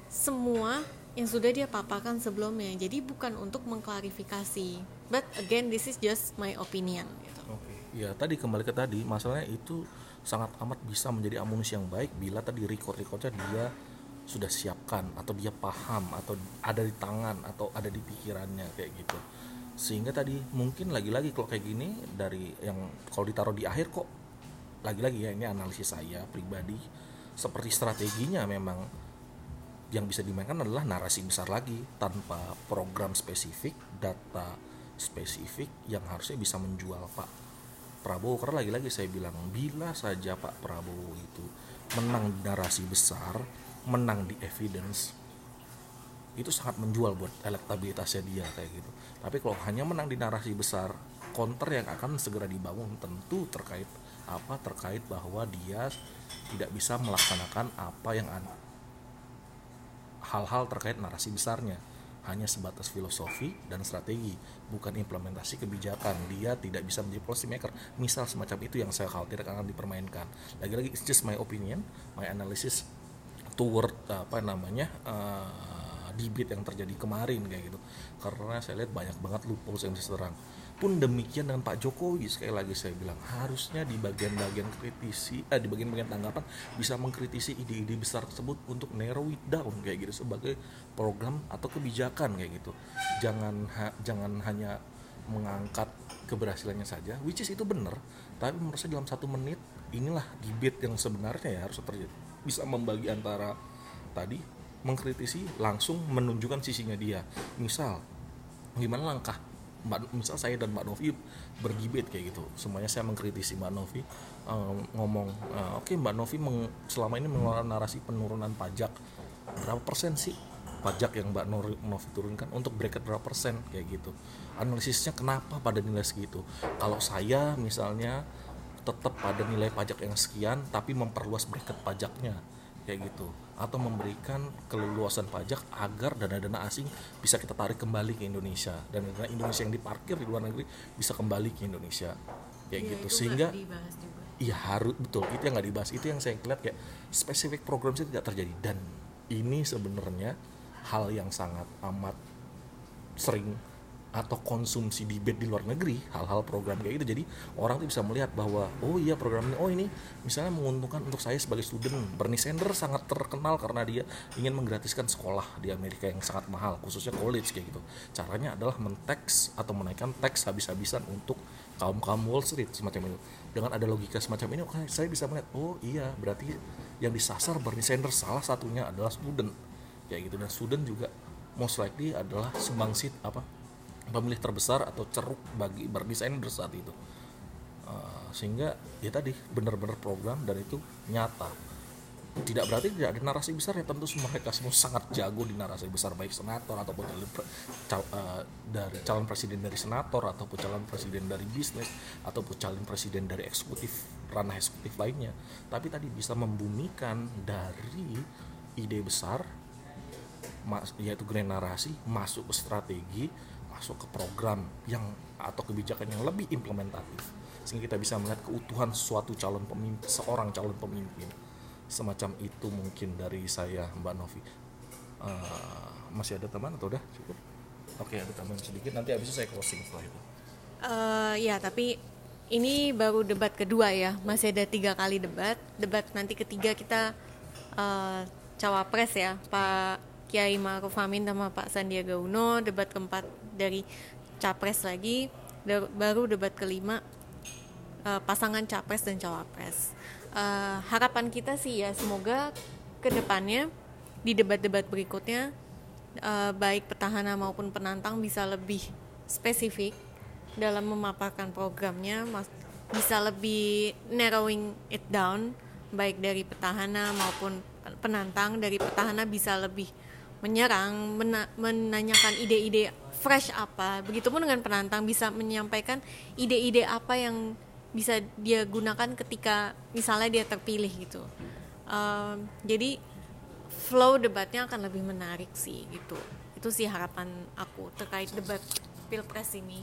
semua yang sudah dia paparkan sebelumnya. Jadi bukan untuk mengklarifikasi. But again, this is just my opinion. Gitu. Oke. Okay. Ya tadi kembali ke tadi, masalahnya itu sangat amat bisa menjadi amunisi yang baik bila tadi record-recordnya dia sudah siapkan atau dia paham atau ada di tangan atau ada di pikirannya kayak gitu sehingga tadi mungkin lagi-lagi kalau kayak gini dari yang kalau ditaruh di akhir kok lagi-lagi ya ini analisis saya pribadi seperti strateginya memang yang bisa dimainkan adalah narasi besar lagi tanpa program spesifik, data spesifik yang harusnya bisa menjual Pak Prabowo karena lagi-lagi saya bilang bila saja Pak Prabowo itu menang di narasi besar, menang di evidence itu sangat menjual buat elektabilitasnya dia kayak gitu. Tapi kalau hanya menang di narasi besar, counter yang akan segera dibangun tentu terkait apa terkait bahwa dia tidak bisa melaksanakan apa yang hal-hal terkait narasi besarnya. Hanya sebatas filosofi dan strategi bukan implementasi kebijakan. Dia tidak bisa menjadi policy maker. Misal semacam itu yang saya khawatir akan dipermainkan. Lagi-lagi it's just my opinion my analysis toward apa namanya uh, debate yang terjadi kemarin kayak gitu. Karena saya lihat banyak banget loopholes yang diserang pun demikian dengan Pak Jokowi sekali lagi saya bilang harusnya di bagian-bagian kritisi eh, di bagian-bagian tanggapan bisa mengkritisi ide-ide besar tersebut untuk narrow it down kayak gitu sebagai program atau kebijakan kayak gitu. Jangan ha, jangan hanya mengangkat keberhasilannya saja which is itu benar tapi menurut saya dalam satu menit inilah debate yang sebenarnya ya harus terjadi. Bisa membagi antara tadi mengkritisi langsung menunjukkan sisinya dia. Misal gimana langkah Misal saya dan Mbak Novi bergibet kayak gitu. Semuanya saya mengkritisi Mbak Novi uh, ngomong uh, oke okay, Mbak Novi meng, selama ini mengeluarkan narasi penurunan pajak. Berapa persen sih pajak yang Mbak Novi turunkan? Untuk bracket berapa persen? Kayak gitu. Analisisnya kenapa pada nilai segitu? Kalau saya misalnya tetap pada nilai pajak yang sekian tapi memperluas bracket pajaknya kayak gitu atau memberikan keleluasan pajak agar dana-dana asing bisa kita tarik kembali ke Indonesia. Dan dana Indonesia yang diparkir di luar negeri bisa kembali ke Indonesia. Kayak ya, gitu. sehingga iya harus betul. Itu yang nggak dibahas. Itu yang saya lihat kayak spesifik program itu tidak terjadi. Dan ini sebenarnya hal yang sangat amat sering atau konsumsi bed di luar negeri hal-hal program kayak gitu. Jadi orang tuh bisa melihat bahwa oh iya program ini oh ini misalnya menguntungkan untuk saya sebagai student. Bernie Sanders sangat terkenal karena dia ingin menggratiskan sekolah di Amerika yang sangat mahal khususnya college kayak gitu. Caranya adalah menteks atau menaikkan teks habis-habisan untuk kaum kaum Wall Street semacam itu. Dengan ada logika semacam ini saya bisa melihat oh iya berarti yang disasar Bernie Sanders salah satunya adalah student kayak gitu. Dan student juga most likely adalah sumbangsit apa pemilih terbesar atau ceruk bagi berdesainer saat itu. Uh, sehingga ya tadi benar-benar program dan itu nyata. Tidak berarti tidak ada narasi besar ya tentu semua mereka semua sangat jago di narasi besar baik senator ataupun calon, cal, uh, dari calon presiden dari senator ataupun calon presiden dari bisnis ataupun calon presiden dari eksekutif ranah eksekutif lainnya. Tapi tadi bisa membumikan dari ide besar yaitu grand narasi masuk ke strategi masuk ke program yang atau kebijakan yang lebih implementatif sehingga kita bisa melihat keutuhan suatu calon pemimpin seorang calon pemimpin. Semacam itu mungkin dari saya Mbak Novi. Uh, masih ada teman atau udah cukup? Oke ada teman sedikit. Nanti habis itu saya closing setelah itu. Uh, ya tapi ini baru debat kedua ya. Masih ada tiga kali debat. Debat nanti ketiga kita uh, cawapres ya Pak Kiai Ma'ruf Amin sama Pak Sandiaga Uno. Debat keempat dari capres lagi baru debat kelima uh, pasangan capres dan cawapres. Uh, harapan kita sih ya semoga ke depannya di debat-debat berikutnya uh, baik petahana maupun penantang bisa lebih spesifik dalam memaparkan programnya, mas, bisa lebih narrowing it down baik dari petahana maupun penantang dari petahana bisa lebih menyerang mena menanyakan ide-ide fresh apa. Begitupun dengan penantang bisa menyampaikan ide-ide apa yang bisa dia gunakan ketika misalnya dia terpilih gitu. Um, jadi flow debatnya akan lebih menarik sih gitu. Itu sih harapan aku terkait debat pilpres ini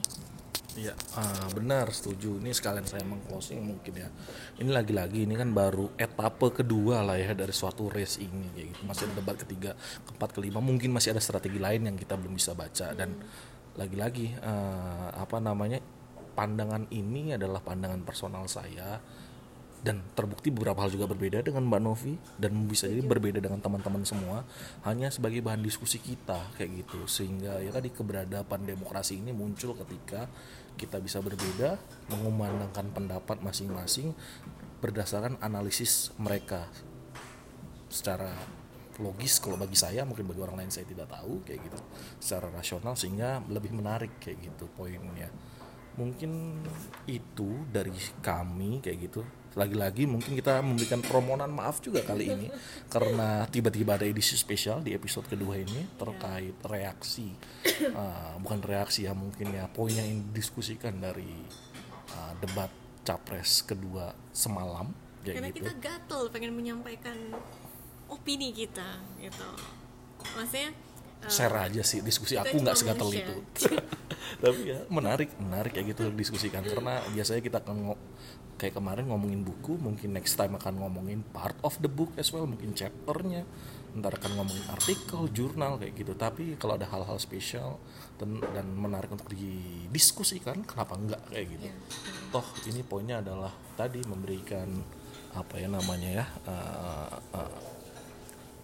Iya, uh, benar setuju. Ini sekalian saya mengclosing mungkin ya. Ini lagi-lagi ini kan baru etape kedua lah ya dari suatu race ini kayak gitu. Masih ada debat ketiga, keempat, kelima. Mungkin masih ada strategi lain yang kita belum bisa baca dan lagi-lagi uh, apa namanya pandangan ini adalah pandangan personal saya dan terbukti beberapa hal juga berbeda dengan Mbak Novi dan bisa jadi berbeda dengan teman-teman semua hanya sebagai bahan diskusi kita kayak gitu sehingga ya tadi keberadaban demokrasi ini muncul ketika kita bisa berbeda mengumandangkan pendapat masing-masing berdasarkan analisis mereka. Secara logis kalau bagi saya mungkin bagi orang lain saya tidak tahu kayak gitu. Secara rasional sehingga lebih menarik kayak gitu poinnya. Mungkin itu dari kami kayak gitu lagi-lagi mungkin kita memberikan permohonan maaf juga kali ini. Karena tiba-tiba ada edisi spesial di episode kedua ini terkait reaksi. Uh, bukan reaksi ya mungkin ya poin yang didiskusikan dari uh, debat capres kedua semalam kayak karena gitu. kita gatel pengen menyampaikan opini kita gitu. Maksudnya share aja sih diskusi aku nggak segatel itu. Tapi ya menarik menarik kayak gitu diskusikan karena biasanya kita akan kayak kemarin ngomongin buku mungkin next time akan ngomongin part of the book as well mungkin chapternya. Ntar akan ngomongin artikel jurnal kayak gitu. Tapi kalau ada hal-hal spesial dan, dan menarik untuk didiskusikan kenapa enggak kayak gitu. Yeah. toh ini poinnya adalah tadi memberikan apa ya namanya ya uh, uh,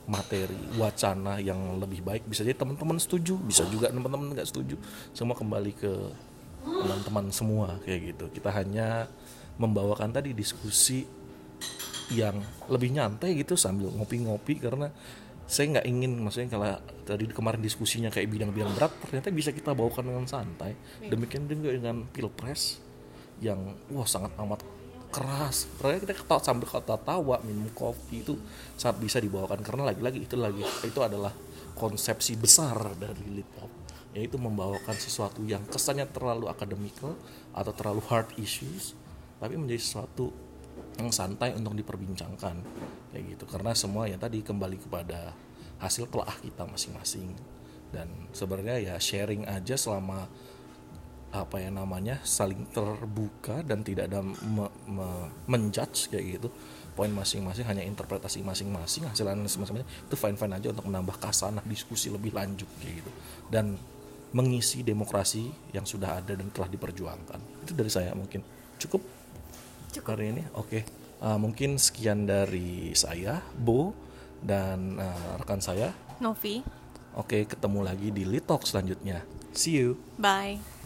materi wacana yang lebih baik. Bisa jadi teman-teman setuju bisa juga teman-teman nggak setuju. Semua kembali ke teman-teman semua kayak gitu. Kita hanya membawakan tadi diskusi yang lebih nyantai gitu sambil ngopi-ngopi karena saya nggak ingin maksudnya kalau tadi kemarin diskusinya kayak bidang-bidang berat ternyata bisa kita bawakan dengan santai. Iya. demikian juga dengan pilpres yang wah sangat amat keras. Ternyata kita ketawa sambil kata tawa minum kopi itu saat bisa dibawakan. Karena lagi-lagi itu lagi itu adalah konsepsi besar dari lit pop yaitu membawakan sesuatu yang kesannya terlalu akademikal atau terlalu hard issues tapi menjadi sesuatu yang santai untuk diperbincangkan kayak gitu. Karena semua ya tadi kembali kepada hasil telah kita masing-masing. Dan sebenarnya ya sharing aja selama apa ya namanya saling terbuka dan tidak ada me, me, menjudge kayak gitu. Poin masing-masing hanya interpretasi masing-masing hasil analisis masing-masing itu fine fine aja untuk menambah kasanah diskusi lebih lanjut kayak gitu. Dan mengisi demokrasi yang sudah ada dan telah diperjuangkan. Itu dari saya mungkin cukup cukup. Hari ini? Oke. Okay. uh, mungkin sekian dari saya Bo dan uh, rekan saya. Novi. Oke okay, ketemu lagi di Litok selanjutnya. See you. Bye